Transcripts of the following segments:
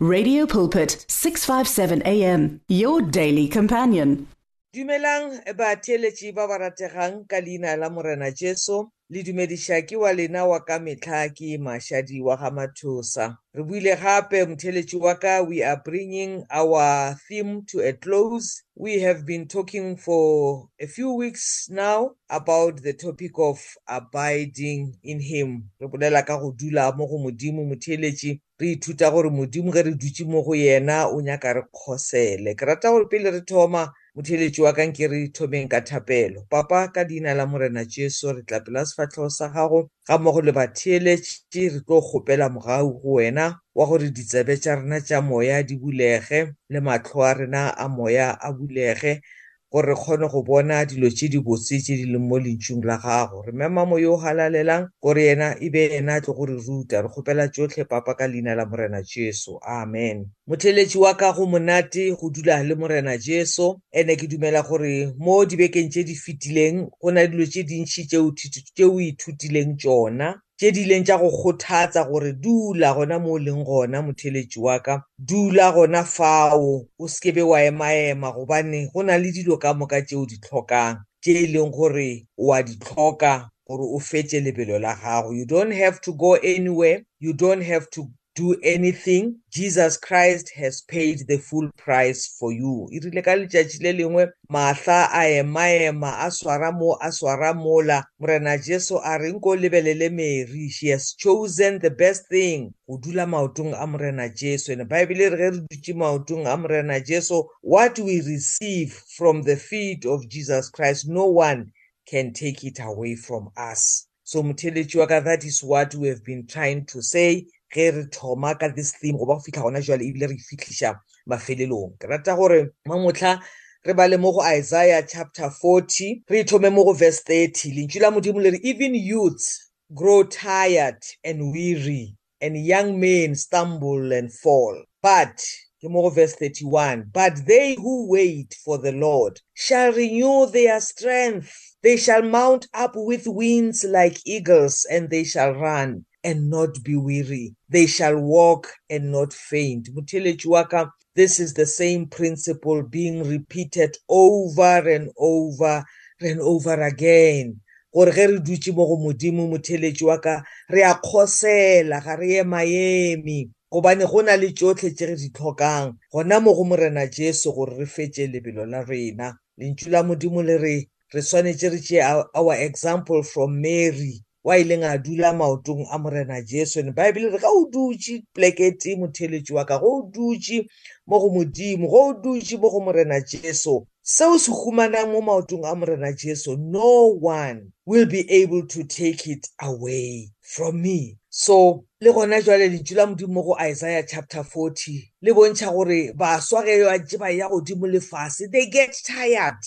Radio Pulpit 657 AM your daily companion. Dumelang batheletši ba ba rategang ka leina la Morena Jesu. Le dumediša ke wa lena wa ka mehla ke mašadi wa ga mathosa. Re buile gape motheletši wa ka we are bringing our theme to a close. We have been talking for a few weeks now about the topic of abiding in him. Re bolela ka go dula mo go modimo motheletši re ithuta gore modimo ge re dutse mo go yena o nyaka re kgosele. Ke rata gore pele re thoma motheletši wa kanke re thomeng ka thapelo. Papa ka leina la morena jesu re tlapela sefatlhego sa gago ga mmogo le batheeletše re tlo kgopela mogau go wena wa gore ditsebe tša rena tša moya di bulege le matlho a rena a moya a bulege. Gore re kgone go bona dilo tše di botse tše di leng mo lentšung la gago. Re mema mo yo o halalelang gore yena e be yena a tle gore ruta. Re kgopela tsotlhe papa ka leina la morena jesu. Amen. Motheletši wa ka go monate go dula le morena jesu. Ene ke dumela gore mo dibekeng tše di fetileng go na dilo tše dintšhi tše o ithutileng tšona tše di ileng tša go kgothatsa gore dula gona mo o leng gona motheletši wa ka. Dula gona fao o sekebe wa ema-ema gobane go na le dilo ka moka tšeo di tlhokang tše e leng gore wa di tlhoka gore o fetse lebelo la gago. You don't have to go anywhere you don't have to do anything jesus christ has paid the full price for you. E rile ka letšatši le lengwe mahla a ema-ema a swara mo a swara mola. Morena jesu a re nko lebelele mary she has chosen the best thing. Go dula maotong a morena jesu. Ene baebile re ge re dutse maotong a morena jesu what we receive from the feet of jesus christ no one can take it away from us. So motheletši wa ka that is what we have been trying to say. Ge re thoma ka this theme goba go fitlha gona jale ebile re fitlhiša mafelelong. Ke rata gore mamotlha re ba le mo go isaiah chapter 40 re ithome mo go verse 30 lentšu la modimo le re even youths grow tired and weary and young men stumble and fall. But ke mo go verse 31 but they who wait for the lord shall renew their strength. They shall mount up with wings like eagles and they shall run. And not be weary. They shall walk and not faint. Motheletši wa ka, this is the same principle being repeated over and over and over again. gore ge re dutse mo go modimo motheletši wa ka re a kgosela ga re ema-eme gobane go na le tsotlhe tše re di tlhokang gona mo go morena jesu gore re fetse lebelo la rena lentšu la modimo le re re swanetše re tšee our example from mary wa ileng a dula maotong a morena jesu ene baebile re ga o dutse plekete motheletši wa ka go o dutse mo go modimo go o dutse mo go morena jesu seo se humanang mo maotong a morena jesu no one will be able to take it away from me. So le gona jwale lentšu la modimo mo go isaiah chapter 40 le bontšha gore baswa ge ba tse ba ya godimo le fase they get tired.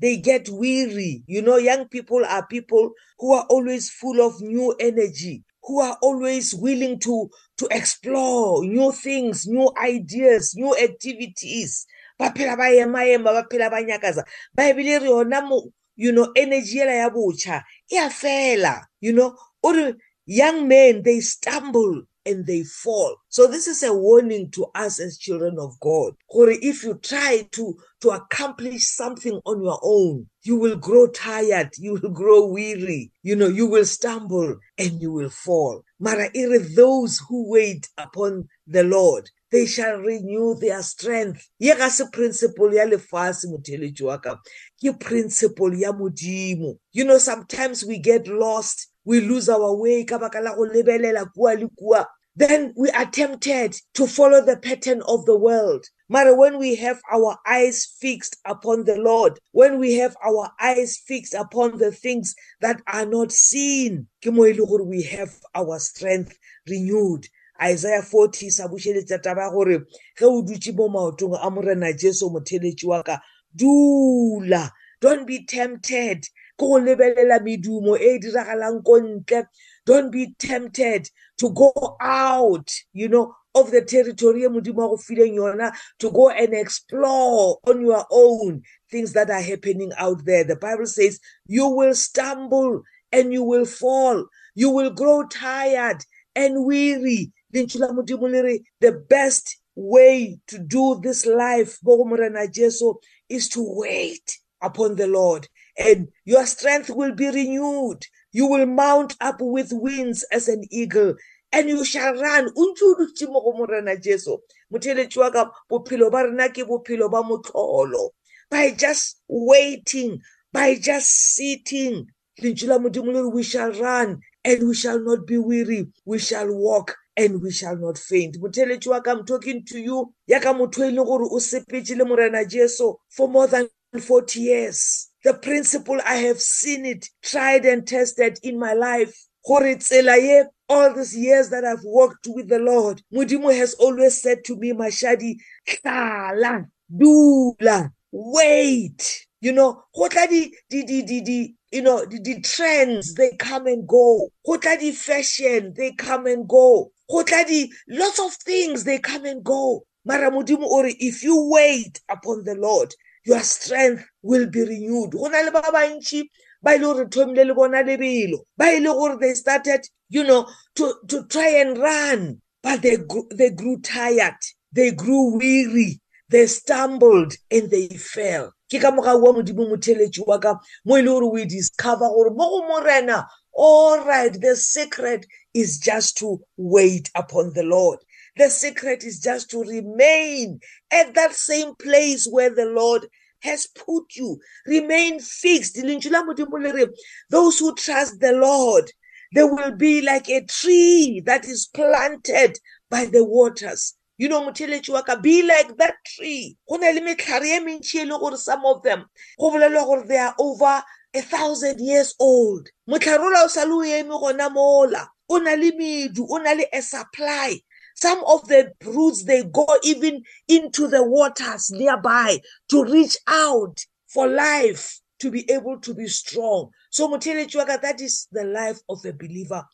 They get weary. You know, young people are people who are always full of new energy, who are always willing to, to explore new things, new ideas, new activities. ba phela ba ema-ema ba phela ba nyakaza baebile re yona mo you know energy ela ya botšha e a fela you know ore young men they stumble and they fall. So this is a warning to us as children of God. Gore if you try to, to accomplish something on your own, you will grow tired, you will grow weary, you know, you will stumble and you will fall. Mara those who wait upon the Lord, they shall renew their strength. Ye ga se principle ya lefase motheletši wa ka, ke principle ya modimo. You know, sometimes we get lost we lose our way ka baka la go lebelela kua le kua then we are tempted to follow the pattern of the world. Mara, when we have our eyes fixed upon the Lord, when we have our eyes fixed upon the things that are not seen, we have our strength renewed. Isaiah 40 sa bušeletša taba gore ge o dutse mo maotong a morena jesu motheletši wa ka dula don't be tempted ke go lebelela medumo e diragalang ko ntle don't be tempted to go out you know of the territory e modimo wa go fileng yona to go and explore on your own things that are happening out there. The bible says you will stumble and you will fall. You will grow tired and weary. Lentšu la modimo le re the best way to do this life bo go morena jesu is to wait upon the lord and your strength will be renewed. You will mount up with wings as an eagle and you shall run o ntse o dutse mo go morena jesu. Motheletši wa ka bophelo ba rena ke bophelo ba motlholo by just waiting by just sitting lentšu la modimo le re we shall run and we shall not be weary. We shall walk and we shall not faint. Motheletši wa ka i'm talking to you. Ya ka motho e leng gore o sepetse le morena jesu for more than 40 years. The principle i have seen it tried and tested in my life. Gore tsela ye all these years that i've walked with the lord modimo has always said to me mashadi hlala dula wait. You know go tla di di di di di you know the, the trends they come and go. Go tla di fashion they come and go. Go tla di lots of things they come and go. Mara modimo o re if you wait upon the lord your strength will be renewed. Go na le ba bantši ba ile gore thomile le bona lebelo ba ile gore they started you know to, to try and run but they, they grew tired. They grew weary. They stumbled and they fell. Ke ka moga wa modimo motheletši wa ka mo e le gore we discover gore mo go morena all right the secret is just to wait upon the lord. The secret is just to remain at that same place where the lord has put you. Remain fixed. Those who trust the lord they will be like a tree that is planted by the waters. You know motheletši wa ka be like that tree. Go na le metlhare e mentšhi e le gore some of them go bolelwa gore they are over a thousand years old. Motlhare ola o sa le o eme gona mola. O na le medu o na le a supply. Some of the roots they go even into the waters nearby to reach out for life to be able to be strong. So motheletši wa ka that is the life of a believer.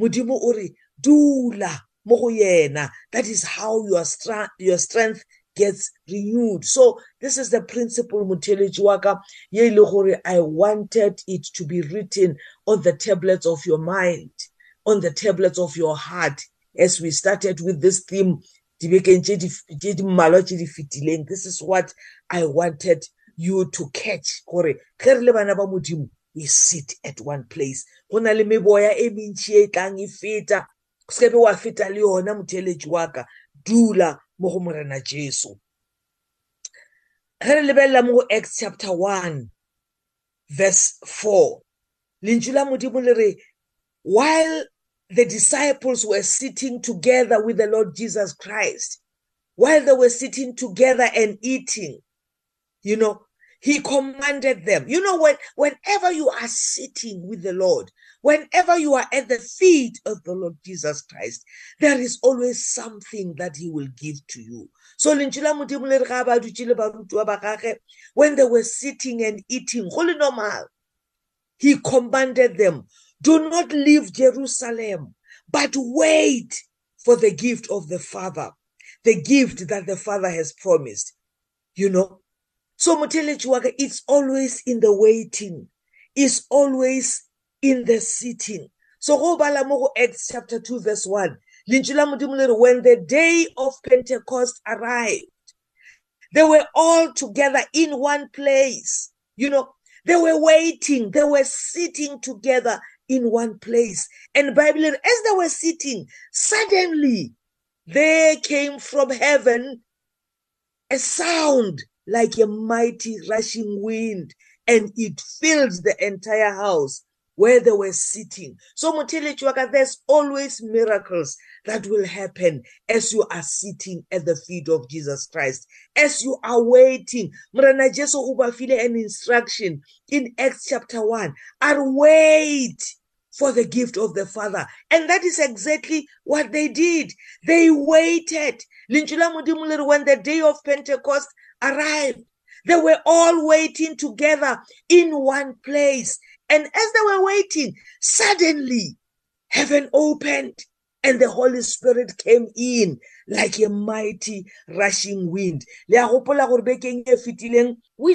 Modimo o re dula mo go yena. That is how your, stra your strength gets renewed. So this is the principle motheletši wa ka ye le gore i wanted it to be written on the tablets of your mind on the tablets of your heart. As we started with this theme dibekeng tše di mmalwa tše di fetileng this is what i wanted you to catch. Gore ge re le bana ba modimo we sit at one place. Go na le meboya e mentši e tlang e feta. Se be wa feta le yona motheletši wa ka. Dula mo go morena jesu. Ge re lebelela mo go acts chapter 1 verse 4 lentšu la modimo le re while the disciples were sitting together with the lord jesus christ. While they were sitting together and eating you know he commanded them. You know when whenever you are sitting with the lord whenever you are at the feet of the lord jesus christ there is always something that he will give to you. So when they were sitting and eating go le normal he commanded them do not leave jerusalem but wait for the gift of the father the gift that the father has promised you know. So motheletši wa ka it's always in the waiting is always in the sitting. So go bala mo acts chapter 2 verse 1 lentšu la modimo when the day of pentecost arrived they were all together in one place you know. They were waiting they were sitting together in one place. And bible as they were sitting suddenly there came from heaven a sound like a mighty rushing wind, and it filled the entire house. Where they were sitting. So, Mutilichwaka, there's always miracles that will happen as you are sitting at the feet of Jesus Christ, as you are waiting. Mrana Jesu ubafile an instruction in Acts chapter 1 and wait for the gift of the Father. And that is exactly what they did. They waited. When the day of Pentecost arrived. They were all waiting together in one place. And as they were waiting, suddenly heaven opened and the Holy Spirit came in like a mighty rushing wind. We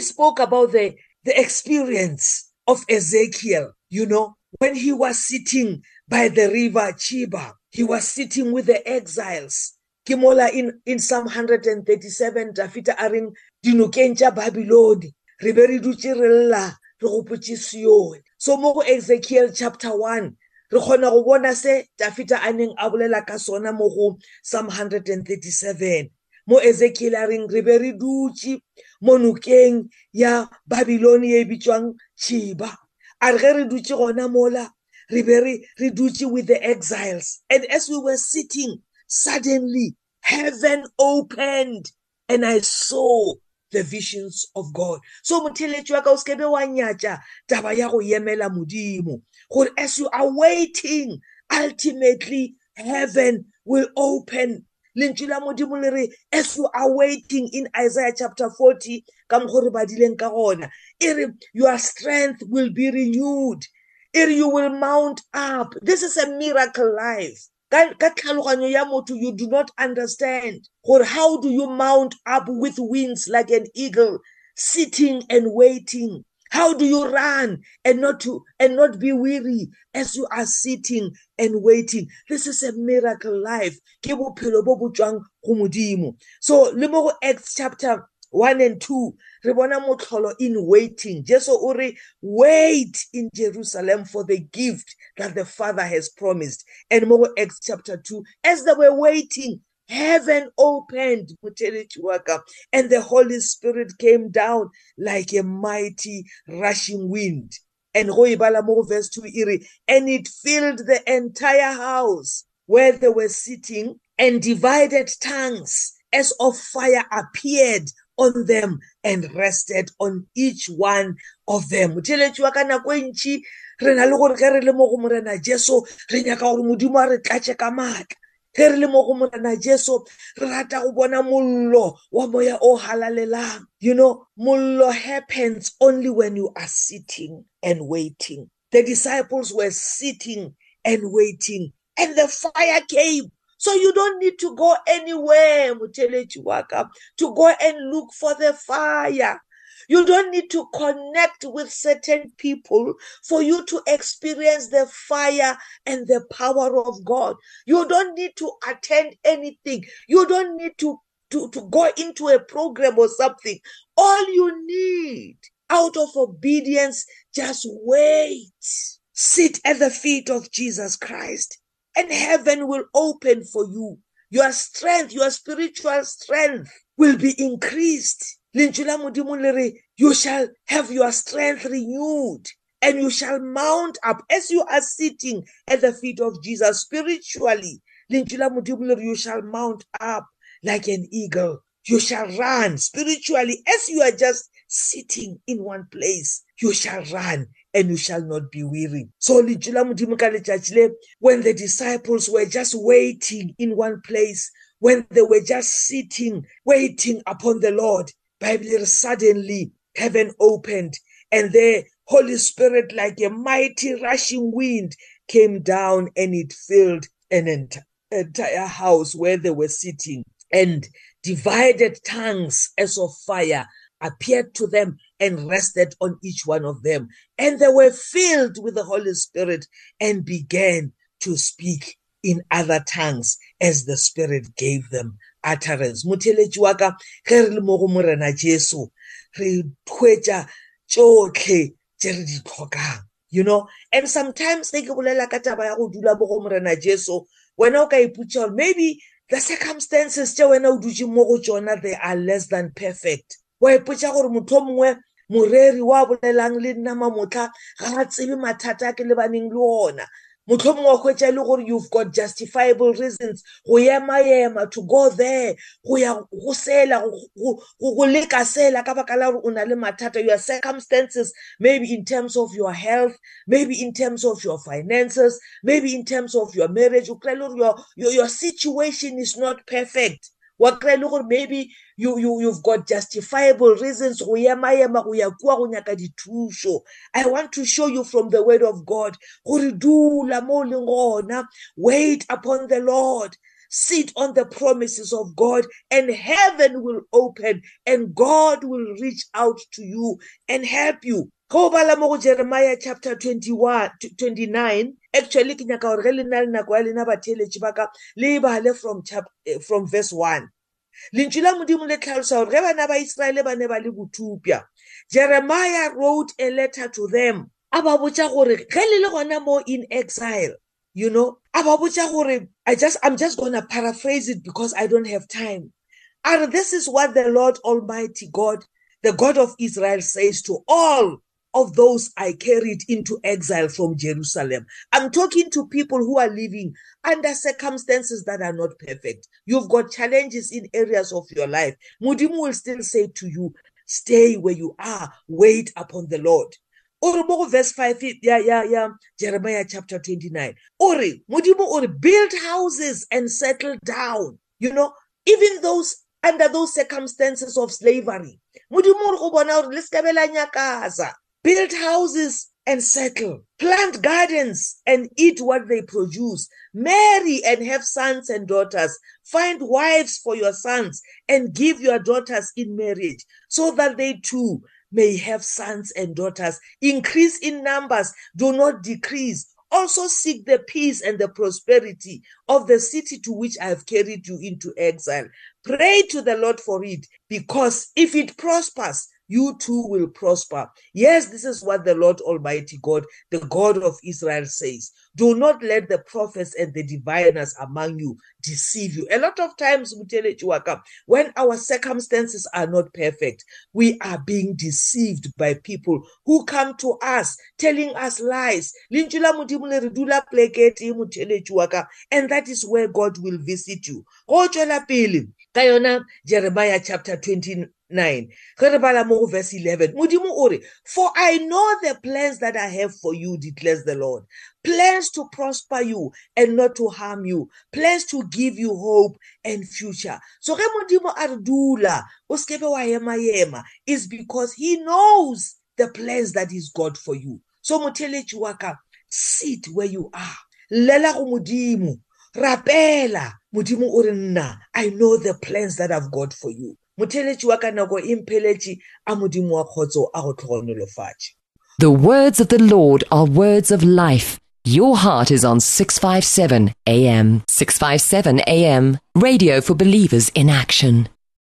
spoke about the, the experience of Ezekiel, you know, when he was sitting by the river Chiba. He was sitting with the exiles ke mola in, in psalm 137 dafita a reng dinokeng tša babilone re so mo go ezekiel chapter 1 re kgona go bona se dafita a neng a bolela ka sona mo go psalm 137 mo ezekiel a reng re be re dutse mo nokeng ya babilone e bitswang chiba a re ge re dutse gona mola re be re dutse with the exiles. And as we were sitting Suddenly, heaven opened and I saw the visions of God. So motheletši wa ka o sekebe wa nyatša taba ya go emela modimo gore as you are waiting ultimately heaven will open. Lentswe la modimo le re as you are waiting in isaiah chapter 40 ka mokgo re badileng ka gona e re your strength will be renewed. E re you will mount up. This is a miracle life. Ka tlhaloganyo ya motho you do not understand gore how do you mount up with wings like an eagle sitting and waiting? How do you run and not to and not be weary as you are sitting and waiting? This is a miracle life. Ke bophelo bo bo tswang go modimo. So le mo go acts chapter 1 and 2 re bona motlholo in waiting. Jesu o re wait in jerusalem for the gift that the father has promised. And mo acts chapter 2 as they were waiting heaven opened and the holy spirit came down like a mighty rushing wind. And go ibala mo verse 2 iri and it filled the entire house where they were sitting and divided tongues as of fire appeared on them and rested on each one of them. Motheletši wa ka nako e ntšhi re na le gore ge re le mo go morena jesu re nyaka gore modimo a re tlatše ka maatla. Ge re le mo go morena jesu re rata go bona mollo wa moya o halalelang. You know mollo happens only when you are sitting and waiting. The disciples were sitting and waiting and the fire came. So you don't need to go anywhere, Mutelechi Waka, to go and look for the fire. You don't need to connect with certain people for you to experience the fire and the power of God. You don't need to attend anything. You don't need to, to, to go into a program or something. All you need out of obedience, just wait. Sit at the feet of Jesus Christ and heaven will open for you. Your strength, your spiritual strength will be increased. You shall have your strength renewed and you shall mount up as you are sitting at the feet of Jesus spiritually. You shall mount up like an eagle. You shall run spiritually as you are just sitting in one place. You shall run and you shall not be weary. So when the disciples were just waiting in one place, when they were just sitting, waiting upon the Lord, Bible suddenly heaven opened and the Holy Spirit, like a mighty rushing wind, came down and it filled an ent- entire house where they were sitting and divided tongues as of fire appeared to them and rested on each one of them. And they were filled with the Holy Spirit and began to speak in other tongues as the Spirit gave them utterance. Motheletši wa ka ge re le mo go morena Jesu re hwetša tšohle tše re di tlhokang you know and sometimes ge ke bolela ka taba ya go dula mo go morena Jesu wena o ka iputša maybe the circumstances tše wena o dutše mo go tšona they are less than perfect wa ipotša gore motho mongwe moreri wa bolelang le nna mamotla ga a tsebe mathata a ke lebaneng le ona. Motlho mongwe wa hwetša le gore you've got justifiable reasons go ema-ema to go there go ya go sela go leka sela ka baka la gore o na le mathata. Your circumstances maybe in terms of your health maybe in terms of your finances maybe in terms of your marriage. O kry le gore your, your situation is not perfect. Wa kry le gore maybe you, you, you've got justifiable reasons. Go ema-ema go ya kua go nyaka dithuso i want to show you from the word of god. Gore dula mo o leng gona. Wait upon the lord. Sit on the promises of God, and heaven will open, and God will reach out to you and help you. Go bala mo go jeremiah chapter 21 29 actually ke nyaka gore ge le nna le nako ya lena batheletši ba ka le bale from, eh, from verse 1 lentšu la modimo le tlhalosa gore ge bana ba iseraele ba ne ba le botupia jeremiah wrote a letter to them. A ba botša gore ge le le gona mo in exile you know a ba botša gore i just i'm just gonna paraphrase it because i don't have time. And this is what the lord almighty god the god of israel says to all of those I carried into exile from Jerusalem. I'm talking to people who are living under circumstances that are not perfect. You've got challenges in areas of your life. Mudimu will still say to you, stay where you are, wait upon the Lord. Ore mo verse 5 yeah yeah yeah Jeremiah chapter 29. Ore mudimu ore build houses and settle down. You know, even those under those circumstances of slavery. Mudimu ore go bona ore le nyakaza build houses and settle, plant gardens and eat what they produce, marry and have sons and daughters, find wives for your sons and give your daughters in marriage, so that they too may have sons and daughters. Increase in numbers, do not decrease. Also seek the peace and the prosperity of the city to which I have carried you into exile. Pray to the Lord for it, because if it prospers, you too will prosper. Yes, this is what the Lord Almighty God, the God of Israel, says. Do not let the prophets and the diviners among you deceive you. A lot of times, when our circumstances are not perfect, we are being deceived by people who come to us telling us lies. And that is where God will visit you. Jeremiah chapter 20, 9 re bala mo go verse 11 modimo o re for i know the plans that i have for you declares the lord. Plans to prosper you and not to harm you. Plans to give you hope and future. So ge modimo a re dula o sekebe wa ema ema is because he knows the plans that he's got for you. So motheletši wa ka sit where you are. Lela go modimo rapela modimo o re nna i know the plans that i've got for you motheletši wa ka nako e mpheletše a modimo wa kgotso a go tlhogonolofatše The words of the Lord are words of life. Your heart is on 657 AM. 657 AM. Radio for believers in action.